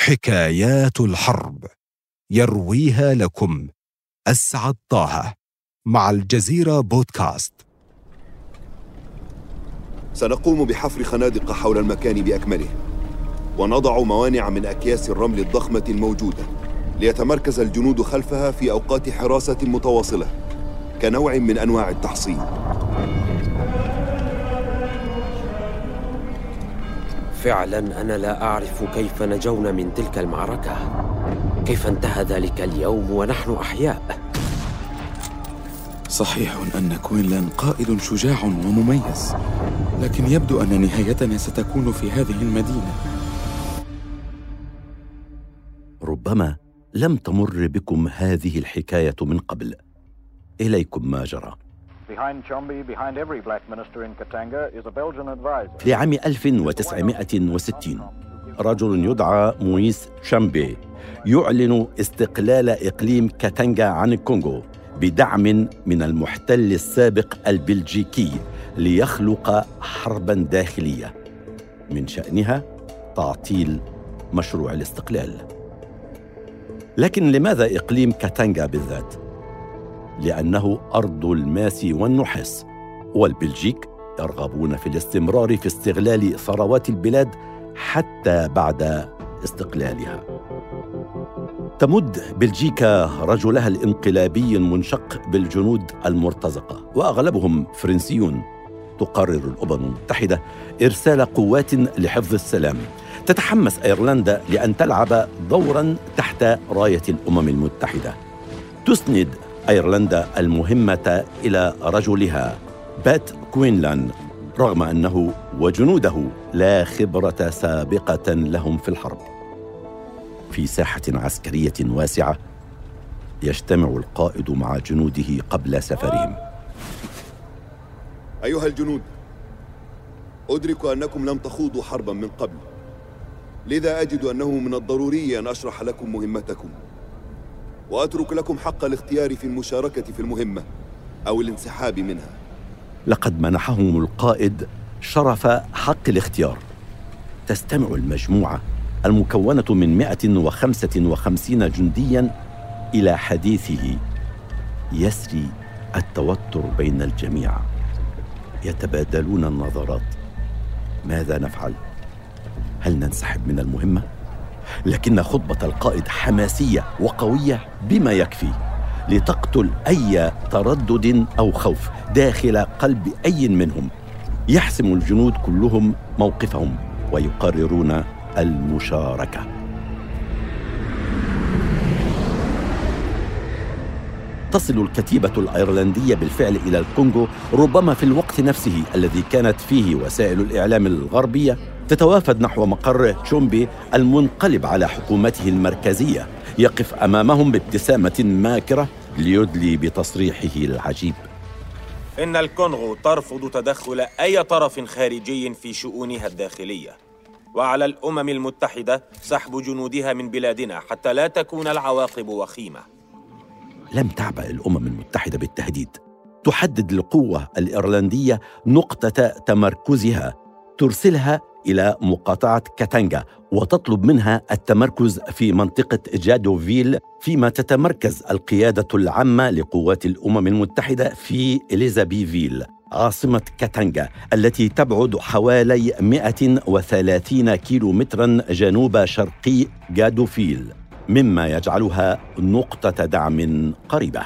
حكايات الحرب. يرويها لكم. أسعد طه. مع الجزيرة بودكاست. سنقوم بحفر خنادق حول المكان بأكمله. ونضع موانع من أكياس الرمل الضخمة الموجودة ليتمركز الجنود خلفها في أوقات حراسة متواصلة كنوع من أنواع التحصين فعلا أنا لا أعرف كيف نجونا من تلك المعركة. كيف انتهى ذلك اليوم ونحن أحياء؟ صحيح أن كوينلاند قائد شجاع ومميز لكن يبدو أن نهايتنا ستكون في هذه المدينة. ربما لم تمر بكم هذه الحكاية من قبل. إليكم ما جرى. في عام 1960 رجل يدعى مويس شامبي يعلن استقلال إقليم كاتانجا عن الكونغو بدعم من المحتل السابق البلجيكي ليخلق حربا داخلية. من شأنها تعطيل مشروع الاستقلال. لكن لماذا إقليم كاتانجا بالذات؟ لأنه أرض الماس والنحاس والبلجيك يرغبون في الاستمرار في استغلال ثروات البلاد حتى بعد استقلالها. تمد بلجيكا رجلها الانقلابي المنشق بالجنود المرتزقة وأغلبهم فرنسيون. تقرر الأمم المتحدة إرسال قوات لحفظ السلام. تتحمس أيرلندا لأن تلعب دورا تحت راية الأمم المتحدة. تسند أيرلندا المهمة إلى رجلها. بات كوينلاند رغم أنه وجنوده لا خبرة سابقة لهم في الحرب. في ساحة عسكرية واسعة يجتمع القائد مع جنوده قبل سفرهم. أيها الجنود أدرك أنكم لم تخوضوا حربا من قبل. لذا أجد أنه من الضروري أن أشرح لكم مهمتكم. وأترك لكم حق الاختيار في المشاركة في المهمة أو الانسحاب منها. لقد منحهم القائد شرف حق الاختيار. تستمع المجموعة المكونة من 155 جنديا إلى حديثه. يسري التوتر بين الجميع. يتبادلون النظرات. ماذا نفعل؟ هل ننسحب من المهمة؟ لكن خطبة القائد حماسية وقوية بما يكفي لتقتل أي تردد أو خوف داخل قلب أي منهم. يحسم الجنود كلهم موقفهم ويقررون المشاركة. تصل الكتيبة الأيرلندية بالفعل إلى الكونغو ربما في الوقت نفسه الذي كانت فيه وسائل الإعلام الغربية تتوافد نحو مقر تشومبي المنقلب على حكومته المركزية. يقف أمامهم بابتسامة ماكرة ليدلي بتصريحه العجيب. إن الكونغو ترفض تدخل أي طرف خارجي في شؤونها الداخلية. وعلى الأمم المتحدة سحب جنودها من بلادنا حتى لا تكون العواقب وخيمة. لم تعبأ الأمم المتحدة بالتهديد. تحدد القوة الإيرلندية نقطة تمركزها. ترسلها إلى مقاطعة كاتانجا وتطلب منها التمركز في منطقة جادوفيل فيما تتمركز القيادة العامة لقوات الأمم المتحدة في إليزابيفيل عاصمة كاتانجا التي تبعد حوالي 130 كيلو مترا جنوب شرقي جادوفيل مما يجعلها نقطة دعم قريبة.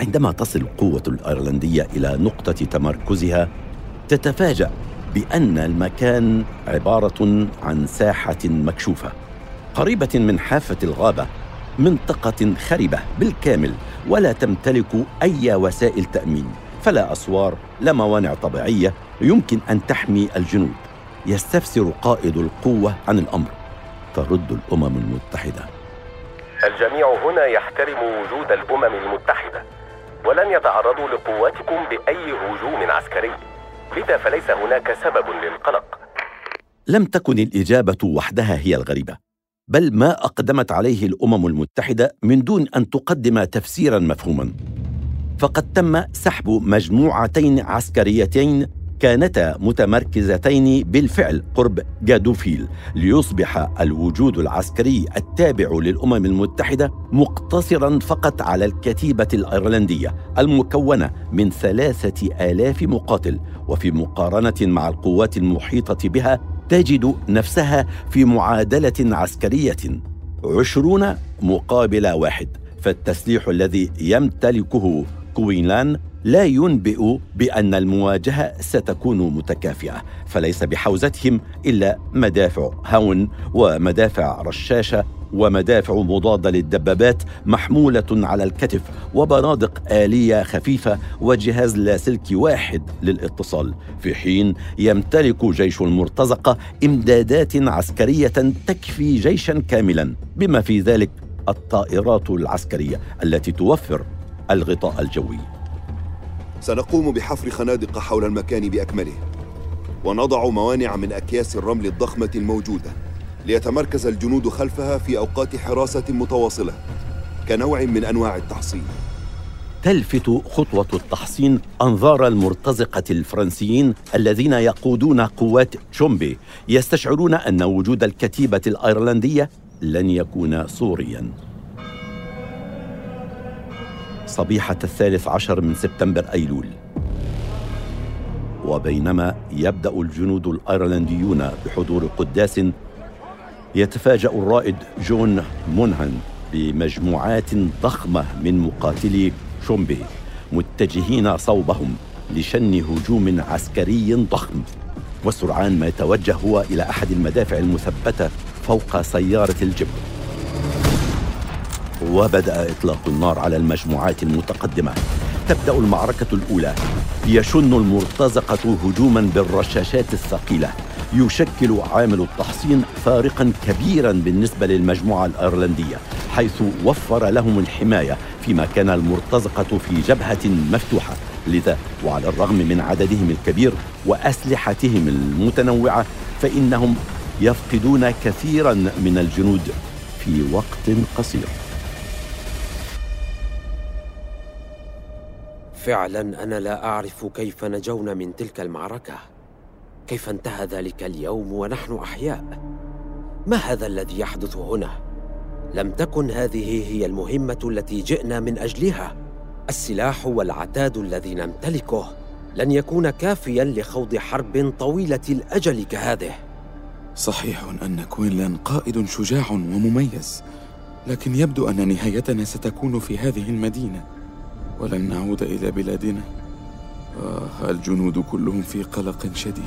عندما تصل القوة الأيرلندية إلى نقطة تمركزها تتفاجأ بأن المكان عبارة عن ساحة مكشوفة قريبة من حافة الغابة منطقة خربة بالكامل ولا تمتلك أي وسائل تأمين فلا أسوار لا موانع طبيعية يمكن أن تحمي الجنود. يستفسر قائد القوة عن الأمر. ترد الأمم المتحدة. الجميع هنا يحترم وجود الأمم المتحدة ولن يتعرضوا لقواتكم بأي هجوم عسكري. لذا فليس هناك سبب للقلق. لم تكن الإجابة وحدها هي الغريبة بل ما أقدمت عليه الأمم المتحدة من دون أن تقدم تفسيرا مفهوما. فقد تم سحب مجموعتين عسكريتين كانتا متمركزتين بالفعل قرب جادوفيل ليصبح الوجود العسكري التابع للأمم المتحدة مقتصرا فقط على الكتيبة الإيرلندية المكونة من ثلاثة آلاف مقاتل وفي مقارنة مع القوات المحيطة بها تجد نفسها في معادلة عسكرية. عشرون مقابل واحد فالتسليح الذي يمتلكه كوينلان لا ينبئ بأن المواجهة ستكون متكافئة فليس بحوزتهم إلا مدافع هون ومدافع رشاشة ومدافع مضاده للدبابات محمولة على الكتف وبنادق آلية خفيفة وجهاز لاسلكي واحد للاتصال. في حين يمتلك جيش المرتزقه إمدادات عسكرية تكفي جيشا كاملا بما في ذلك الطائرات العسكرية التي توفر الغطاء الجوي. سنقوم بحفر خنادق حول المكان بأكمله ونضع موانع من أكياس الرمل الضخمة الموجودة ليتمركز الجنود خلفها في أوقات حراسة متواصلة كنوع من أنواع التحصين. تلفت خطوة التحصين أنظار المرتزقة الفرنسيين الذين يقودون قوات تشومبي يستشعرون أن وجود الكتيبة الأيرلندية لن يكون سوريا. صبيحة الثالث عشر من سبتمبر أيلول. وبينما يبدأ الجنود الأيرلنديون بحضور قداس يتفاجأ الرائد جون مونهان بمجموعات ضخمة من مقاتلي شومبي متجهين صوبهم لشن هجوم عسكري ضخم. وسرعان ما يتوجه هو إلى أحد المدافع المثبتة فوق سيارة الجب وبدأ إطلاق النار على المجموعات المتقدمة. تبدأ المعركة الأولى. يشن المرتزقة هجوما بالرشاشات الثقيلة. يشكل عامل التحصين فارقا كبيرا بالنسبة للمجموعة الأيرلندية حيث وفر لهم الحماية فيما كان المرتزقة في جبهة مفتوحة. لذا وعلى الرغم من عددهم الكبير وأسلحتهم المتنوعة فإنهم يفقدون كثيرا من الجنود في وقت قصير. فعلا أنا لا أعرف كيف نجونا من تلك المعركة. كيف انتهى ذلك اليوم ونحن أحياء؟ ما هذا الذي يحدث هنا؟ لم تكن هذه هي المهمة التي جئنا من أجلها. السلاح والعتاد الذي نمتلكه لن يكون كافيا لخوض حرب طويلة الأجل كهذه. صحيح أن كوينلان قائد شجاع ومميز لكن يبدو ان نهايتنا ستكون في هذه المدينة. ولن نعود إلى بلادنا. الجنود كلهم في قلق شديد؟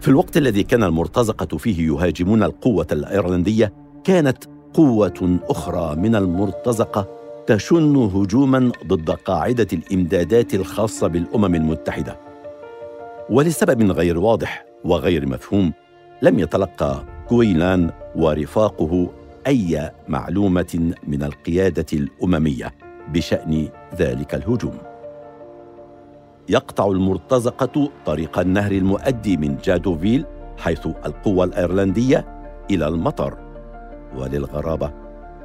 في الوقت الذي كان المرتزقة فيه يهاجمون القوة الأيرلندية كانت قوة أخرى من المرتزقة تشن هجوما ضد قاعدة الإمدادات الخاصة بالأمم المتحدة. ولسبب غير واضح وغير مفهوم لم يتلقى كويلان ورفاقه أي معلومة من القيادة الأممية بشأن ذلك الهجوم. يقطع المرتزقة طريق النهر المؤدي من جادوفيل حيث القوة الأيرلندية إلى المطر. وللغرابة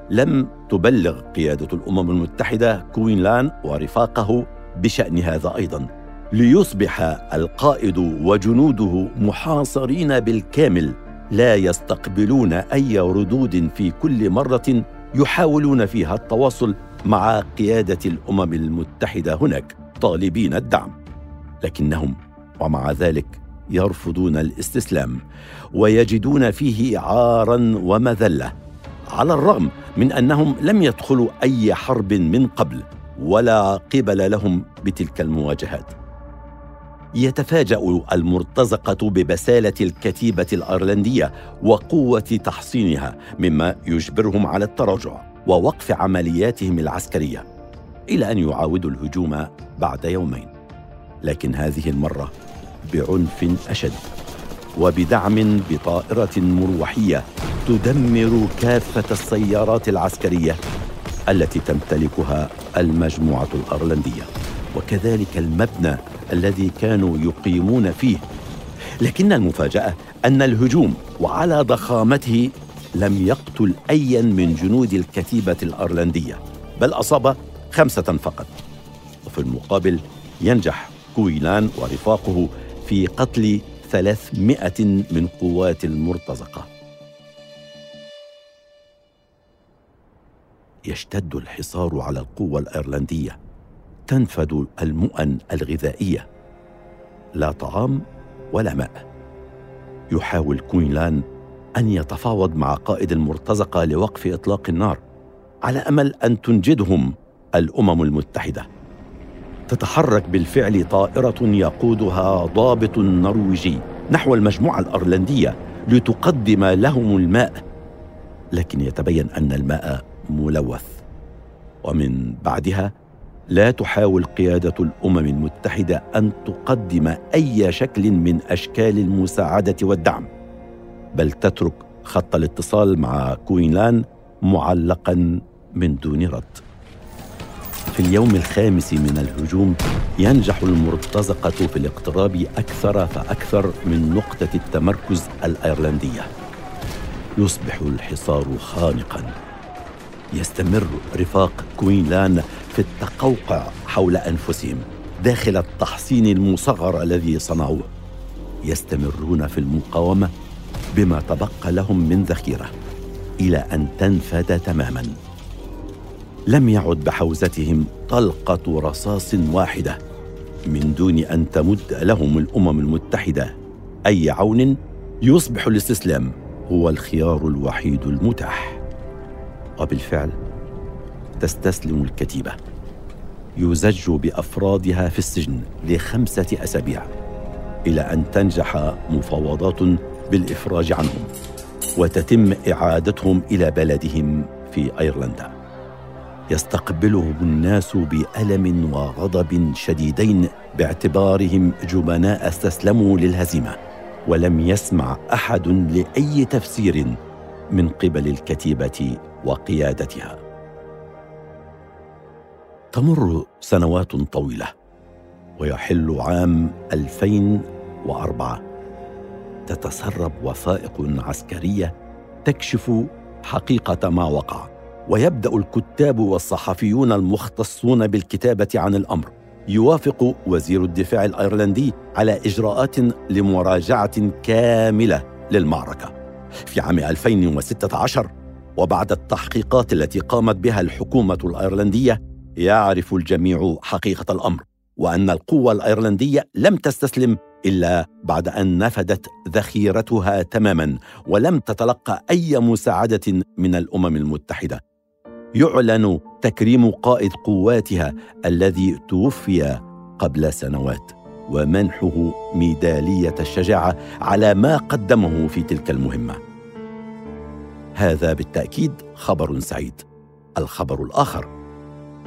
لم تبلغ قيادة الأمم المتحدة كوينلان ورفاقه بشأن هذا أيضا. ليصبح القائد وجنوده محاصرين بالكامل لا يستقبلون أي ردود في كل مرة يحاولون فيها التواصل مع قيادة الأمم المتحدة هناك طالبين الدعم. لكنهم ومع ذلك يرفضون الاستسلام ويجدون فيه عارا ومذلة على الرغم من أنهم لم يدخلوا أي حرب من قبل ولا قبل لهم بتلك المواجهات. يتفاجأ المرتزقة ببسالة الكتيبة الأيرلندية وقوة تحصينها مما يجبرهم على التراجع ووقف عملياتهم العسكرية إلى أن يعاودوا الهجوم بعد يومين. لكن هذه المرة بعنف أشد وبدعم بطائرة مروحية تدمر كافة السيارات العسكرية التي تمتلكها المجموعة الأيرلندية. وكذلك المبنى الذي كانوا يقيمون فيه. لكن المفاجأة أن الهجوم وعلى ضخامته لم يقتل ايا من جنود الكتيبة الايرلنديه بل أصاب خمسة فقط. وفي المقابل ينجح كويلان ورفاقه في قتل ثلاثمائة من قوات المرتزقة. يشتد الحصار على القوة الأيرلندية. تنفد المؤن الغذائية. لا طعام ولا ماء. يحاول كوينلان أن يتفاوض مع قائد المرتزقة لوقف إطلاق النار على أمل أن تنجدهم الأمم المتحدة. تتحرك بالفعل طائرة يقودها ضابط نرويجي نحو المجموعة الأرلندية لتقدم لهم الماء. لكن يتبين أن الماء ملوث. ومن بعدها لا تحاول قيادة الأمم المتحدة أن تقدم أي شكل من أشكال المساعدة والدعم بل تترك خط الاتصال مع كوينلان معلقا من دون رد. في اليوم الخامس من الهجوم ينجح المرتزقة في الاقتراب أكثر فأكثر من نقطة التمركز الأيرلندية. يصبح الحصار خانقا. يستمر رفاق كوينلان في التقوقع حول أنفسهم داخل التحصين المصغر الذي صنعوه. يستمرون في المقاومة بما تبقى لهم من ذخيرة إلى أن تنفد تماماً. لم يعد بحوزتهم طلقة رصاص واحدة من دون أن تمد لهم الأمم المتحدة. أي عون يصبح الاستسلام هو الخيار الوحيد المتاح. وبالفعل تستسلم الكتيبة. يزج بأفرادها في السجن لخمسة أسابيع إلى أن تنجح مفاوضات بالإفراج عنهم وتتم إعادتهم إلى بلدهم في أيرلندا. يستقبلهم الناس بألم وغضب شديدين باعتبارهم جبناء استسلموا للهزيمة ولم يسمع أحد لأي تفسير من قبل الكتيبة وقيادتها. تمر سنوات طويلة ويحل عام 2004 تتسرب وثائق عسكرية تكشف حقيقة ما وقع ويبدأ الكتاب والصحفيون المختصون بالكتابة عن الأمر. يوافق وزير الدفاع الأيرلندي على إجراءات لمراجعة كاملة للمعركة. في عام 2016 وبعد التحقيقات التي قامت بها الحكومة الأيرلندية يعرف الجميع حقيقة الأمر وأن القوة الأيرلندية لم تستسلم إلا بعد أن نفدت ذخيرتها تماما ولم تتلقى أي مساعدة من الأمم المتحدة. يعلن تكريم قائد قواتها الذي توفي قبل سنوات ومنحه ميدالية الشجاعة على ما قدمه في تلك المهمة. هذا بالتأكيد خبر سعيد. الخبر الآخر.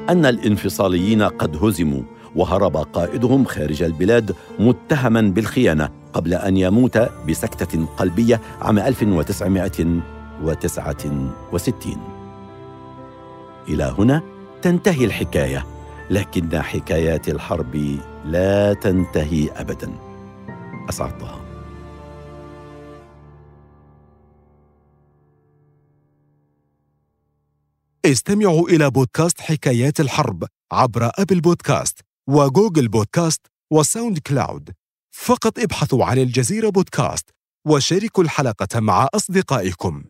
أن الانفصاليين قد هزموا وهرب قائدهم خارج البلاد متهما بالخيانة قبل أن يموت بسكتة قلبية عام 1969 إلى هنا تنتهي الحكاية لكن حكايات الحرب لا تنتهي ابدا. اسعد طه استمعوا إلى بودكاست حكايات الحرب عبر Apple Podcast و Google Podcast و SoundCloud. فقط ابحثوا عن الجزيرة بودكاست وشاركوا الحلقة مع أصدقائكم.